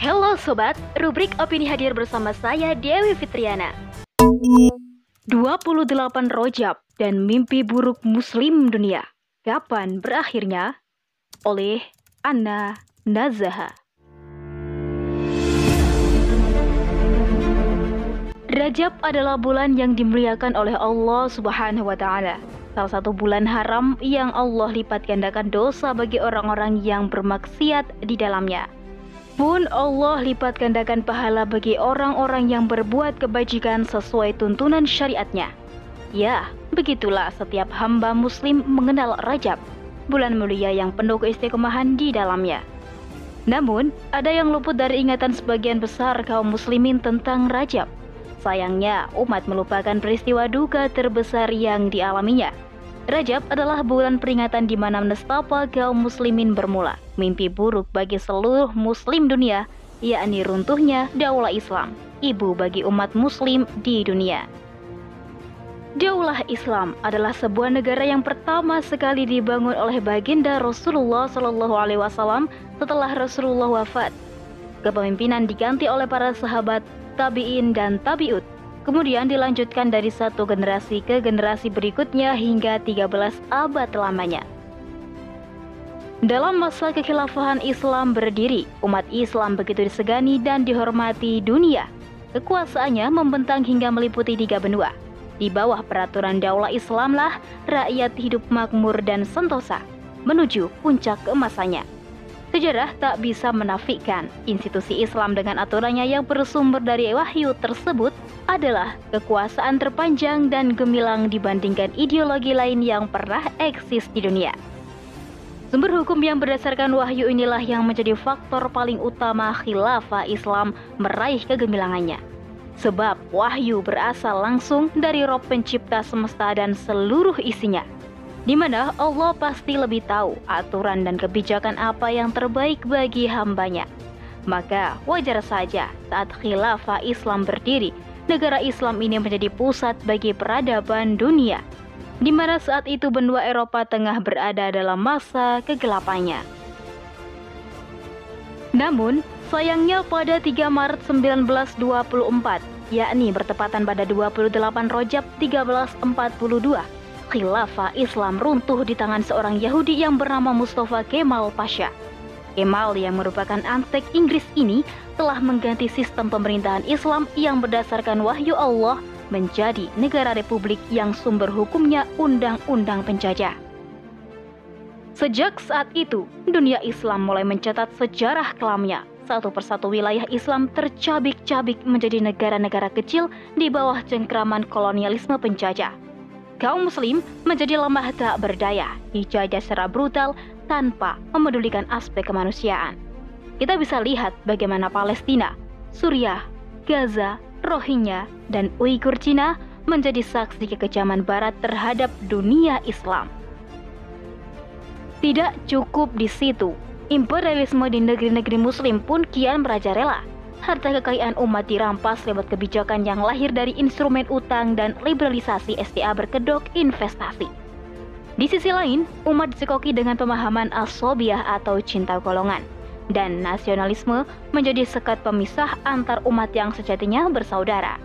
Halo sobat, rubrik opini hadir bersama saya Dewi Fitriana. 28 Rojab dan mimpi buruk muslim dunia. Kapan berakhirnya? Oleh Anna Nazaha. Rajab adalah bulan yang dimuliakan oleh Allah Subhanahu wa taala. Salah satu bulan haram yang Allah lipat gandakan dosa bagi orang-orang yang bermaksiat di dalamnya. Pun Allah lipat gandakan pahala bagi orang-orang yang berbuat kebajikan sesuai tuntunan syariatnya. Ya, begitulah setiap hamba muslim mengenal Rajab, bulan mulia yang penuh keistiqomahan di dalamnya. Namun, ada yang luput dari ingatan sebagian besar kaum muslimin tentang Rajab. Sayangnya, umat melupakan peristiwa duka terbesar yang dialaminya. Rajab adalah bulan peringatan di mana nestapa kaum muslimin bermula. Mimpi buruk bagi seluruh muslim dunia, yakni runtuhnya daulah Islam, ibu bagi umat muslim di dunia. Daulah Islam adalah sebuah negara yang pertama sekali dibangun oleh baginda Rasulullah Shallallahu Alaihi Wasallam setelah Rasulullah wafat. Kepemimpinan diganti oleh para sahabat tabi'in dan tabi'ut. Kemudian dilanjutkan dari satu generasi ke generasi berikutnya hingga 13 abad lamanya. Dalam masa kekhilafahan Islam berdiri, umat Islam begitu disegani dan dihormati dunia. Kekuasaannya membentang hingga meliputi tiga benua. Di bawah peraturan daulah Islamlah rakyat hidup makmur dan sentosa menuju puncak keemasannya. Sejarah tak bisa menafikan institusi Islam dengan aturannya yang bersumber dari wahyu tersebut adalah kekuasaan terpanjang dan gemilang dibandingkan ideologi lain yang pernah eksis di dunia. Sumber hukum yang berdasarkan wahyu inilah yang menjadi faktor paling utama khilafah Islam meraih kegemilangannya. Sebab wahyu berasal langsung dari roh pencipta semesta dan seluruh isinya di mana Allah pasti lebih tahu aturan dan kebijakan apa yang terbaik bagi hambanya. Maka wajar saja saat khilafah Islam berdiri, negara Islam ini menjadi pusat bagi peradaban dunia, di mana saat itu benua Eropa tengah berada dalam masa kegelapannya. Namun, sayangnya pada 3 Maret 1924, yakni bertepatan pada 28 Rojab 1342, khilafah Islam runtuh di tangan seorang Yahudi yang bernama Mustafa Kemal Pasha. Kemal yang merupakan antek Inggris ini telah mengganti sistem pemerintahan Islam yang berdasarkan wahyu Allah menjadi negara republik yang sumber hukumnya undang-undang penjajah. Sejak saat itu, dunia Islam mulai mencatat sejarah kelamnya. Satu persatu wilayah Islam tercabik-cabik menjadi negara-negara kecil di bawah cengkraman kolonialisme penjajah kaum muslim menjadi lemah tak berdaya, dijajah secara brutal tanpa memedulikan aspek kemanusiaan. Kita bisa lihat bagaimana Palestina, Suriah, Gaza, Rohingya, dan Uighur Cina menjadi saksi kekejaman barat terhadap dunia Islam. Tidak cukup di situ, imperialisme di negeri-negeri muslim pun kian merajalela harta kekayaan umat dirampas lewat kebijakan yang lahir dari instrumen utang dan liberalisasi STA berkedok investasi. Di sisi lain, umat disekoki dengan pemahaman asobiah atau cinta golongan, dan nasionalisme menjadi sekat pemisah antar umat yang sejatinya bersaudara.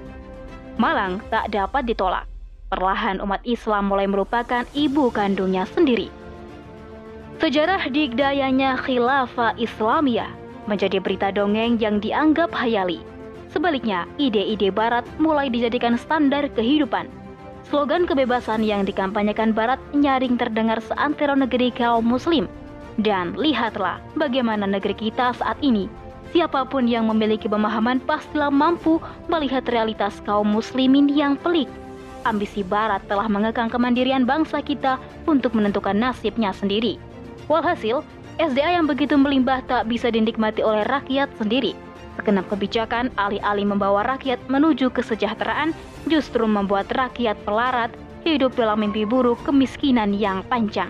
Malang tak dapat ditolak. Perlahan umat Islam mulai merupakan ibu kandungnya sendiri. Sejarah digdayanya khilafah Islamiyah menjadi berita dongeng yang dianggap hayali. Sebaliknya, ide-ide Barat mulai dijadikan standar kehidupan. Slogan kebebasan yang dikampanyekan Barat nyaring terdengar seantero negeri kaum Muslim. Dan lihatlah bagaimana negeri kita saat ini. Siapa pun yang memiliki pemahaman pastilah mampu melihat realitas kaum Muslimin yang pelik. Ambisi Barat telah mengekang kemandirian bangsa kita untuk menentukan nasibnya sendiri. Walhasil, SDA yang begitu melimpah tak bisa dinikmati oleh rakyat sendiri. Segenap kebijakan alih-alih membawa rakyat menuju kesejahteraan justru membuat rakyat pelarat hidup dalam mimpi buruk kemiskinan yang panjang.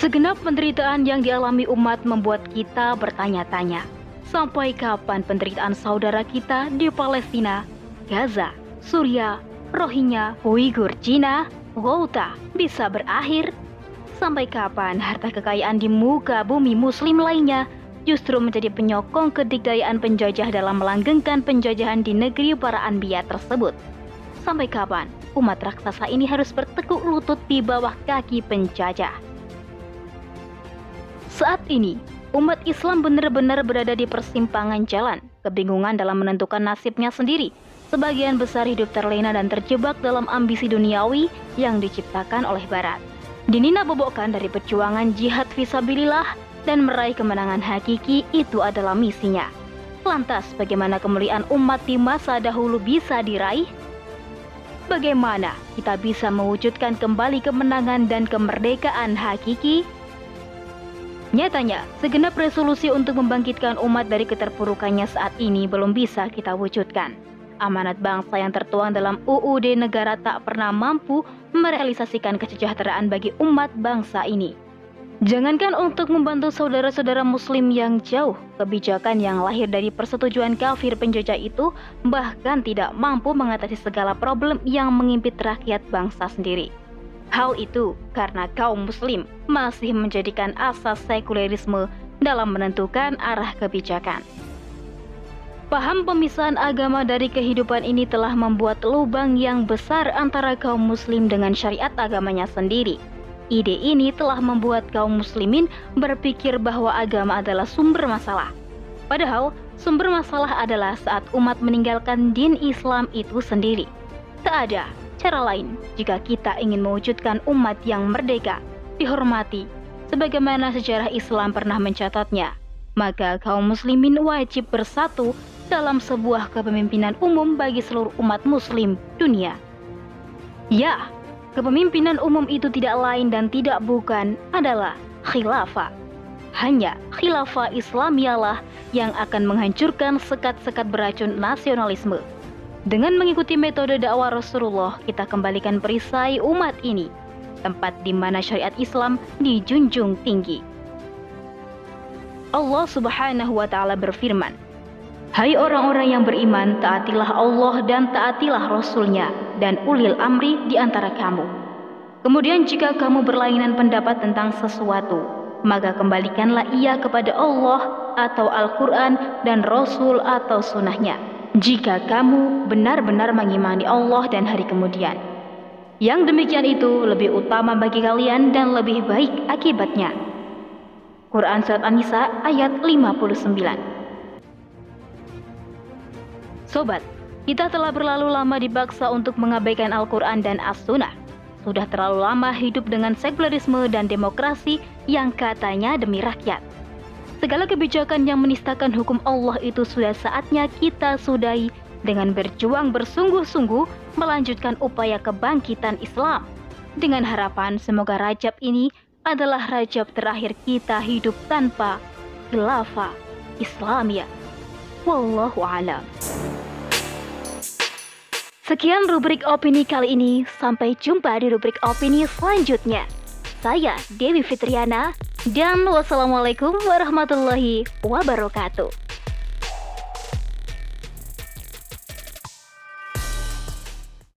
Segenap penderitaan yang dialami umat membuat kita bertanya-tanya, sampai kapan penderitaan saudara kita di Palestina, Gaza, Suriah, Rohingya, Uighur, Cina, Ghouta bisa berakhir Sampai kapan harta kekayaan di muka bumi muslim lainnya justru menjadi penyokong kedikdayaan penjajah dalam melanggengkan penjajahan di negeri para anbiya tersebut. Sampai kapan umat raksasa ini harus bertekuk lutut di bawah kaki penjajah? Saat ini, umat Islam benar-benar berada di persimpangan jalan, kebingungan dalam menentukan nasibnya sendiri. Sebagian besar hidup terlena dan terjebak dalam ambisi duniawi yang diciptakan oleh Barat. Dinina bobokkan dari perjuangan jihad visabilillah dan meraih kemenangan hakiki itu adalah misinya. Lantas, bagaimana kemuliaan umat di masa dahulu bisa diraih? Bagaimana kita bisa mewujudkan kembali kemenangan dan kemerdekaan hakiki? Nyatanya, segenap resolusi untuk membangkitkan umat dari keterpurukannya saat ini belum bisa kita wujudkan. Amanat bangsa yang tertuang dalam UUD negara tak pernah mampu merealisasikan kesejahteraan bagi umat bangsa ini. Jangankan untuk membantu saudara-saudara muslim yang jauh, kebijakan yang lahir dari persetujuan kafir penjajah itu bahkan tidak mampu mengatasi segala problem yang mengimpit rakyat bangsa sendiri. Hal itu karena kaum muslim masih menjadikan asas sekulerisme dalam menentukan arah kebijakan. Paham pemisahan agama dari kehidupan ini telah membuat lubang yang besar antara kaum muslim dengan syariat agamanya sendiri. Ide ini telah membuat kaum muslimin berpikir bahwa agama adalah sumber masalah. Padahal, sumber masalah adalah saat umat meninggalkan din Islam itu sendiri. Tak ada cara lain jika kita ingin mewujudkan umat yang merdeka, dihormati, sebagaimana sejarah Islam pernah mencatatnya. Maka kaum muslimin wajib bersatu dalam sebuah kepemimpinan umum bagi seluruh umat muslim dunia. Ya, kepemimpinan umum itu tidak lain dan tidak bukan adalah khilafah. Hanya khilafah Islamiyalah yang akan menghancurkan sekat-sekat beracun nasionalisme dengan mengikuti metode dakwah Rasulullah, kita kembalikan perisai umat ini, tempat di mana syariat Islam dijunjung tinggi. Allah Subhanahu wa taala berfirman, "Hai orang-orang yang beriman, taatilah Allah dan taatilah Rasul-Nya dan ulil amri di antara kamu." Kemudian jika kamu berlainan pendapat tentang sesuatu, maka kembalikanlah ia kepada Allah atau Al-Quran dan Rasul atau sunnahnya jika kamu benar-benar mengimani Allah dan hari kemudian. Yang demikian itu lebih utama bagi kalian dan lebih baik akibatnya. Quran Surat An-Nisa ayat 59 Sobat, kita telah berlalu lama dibaksa untuk mengabaikan Al-Quran dan As-Sunnah. Sudah terlalu lama hidup dengan sekularisme dan demokrasi yang katanya demi rakyat. Segala kebijakan yang menistakan hukum Allah itu sudah saatnya kita sudahi dengan berjuang bersungguh-sungguh melanjutkan upaya kebangkitan Islam. Dengan harapan semoga Rajab ini adalah Rajab terakhir kita hidup tanpa khilafah Islamia. Wallahu alam. Sekian rubrik opini kali ini. Sampai jumpa di rubrik opini selanjutnya. Saya Dewi Fitriana dan wassalamualaikum warahmatullahi wabarakatuh.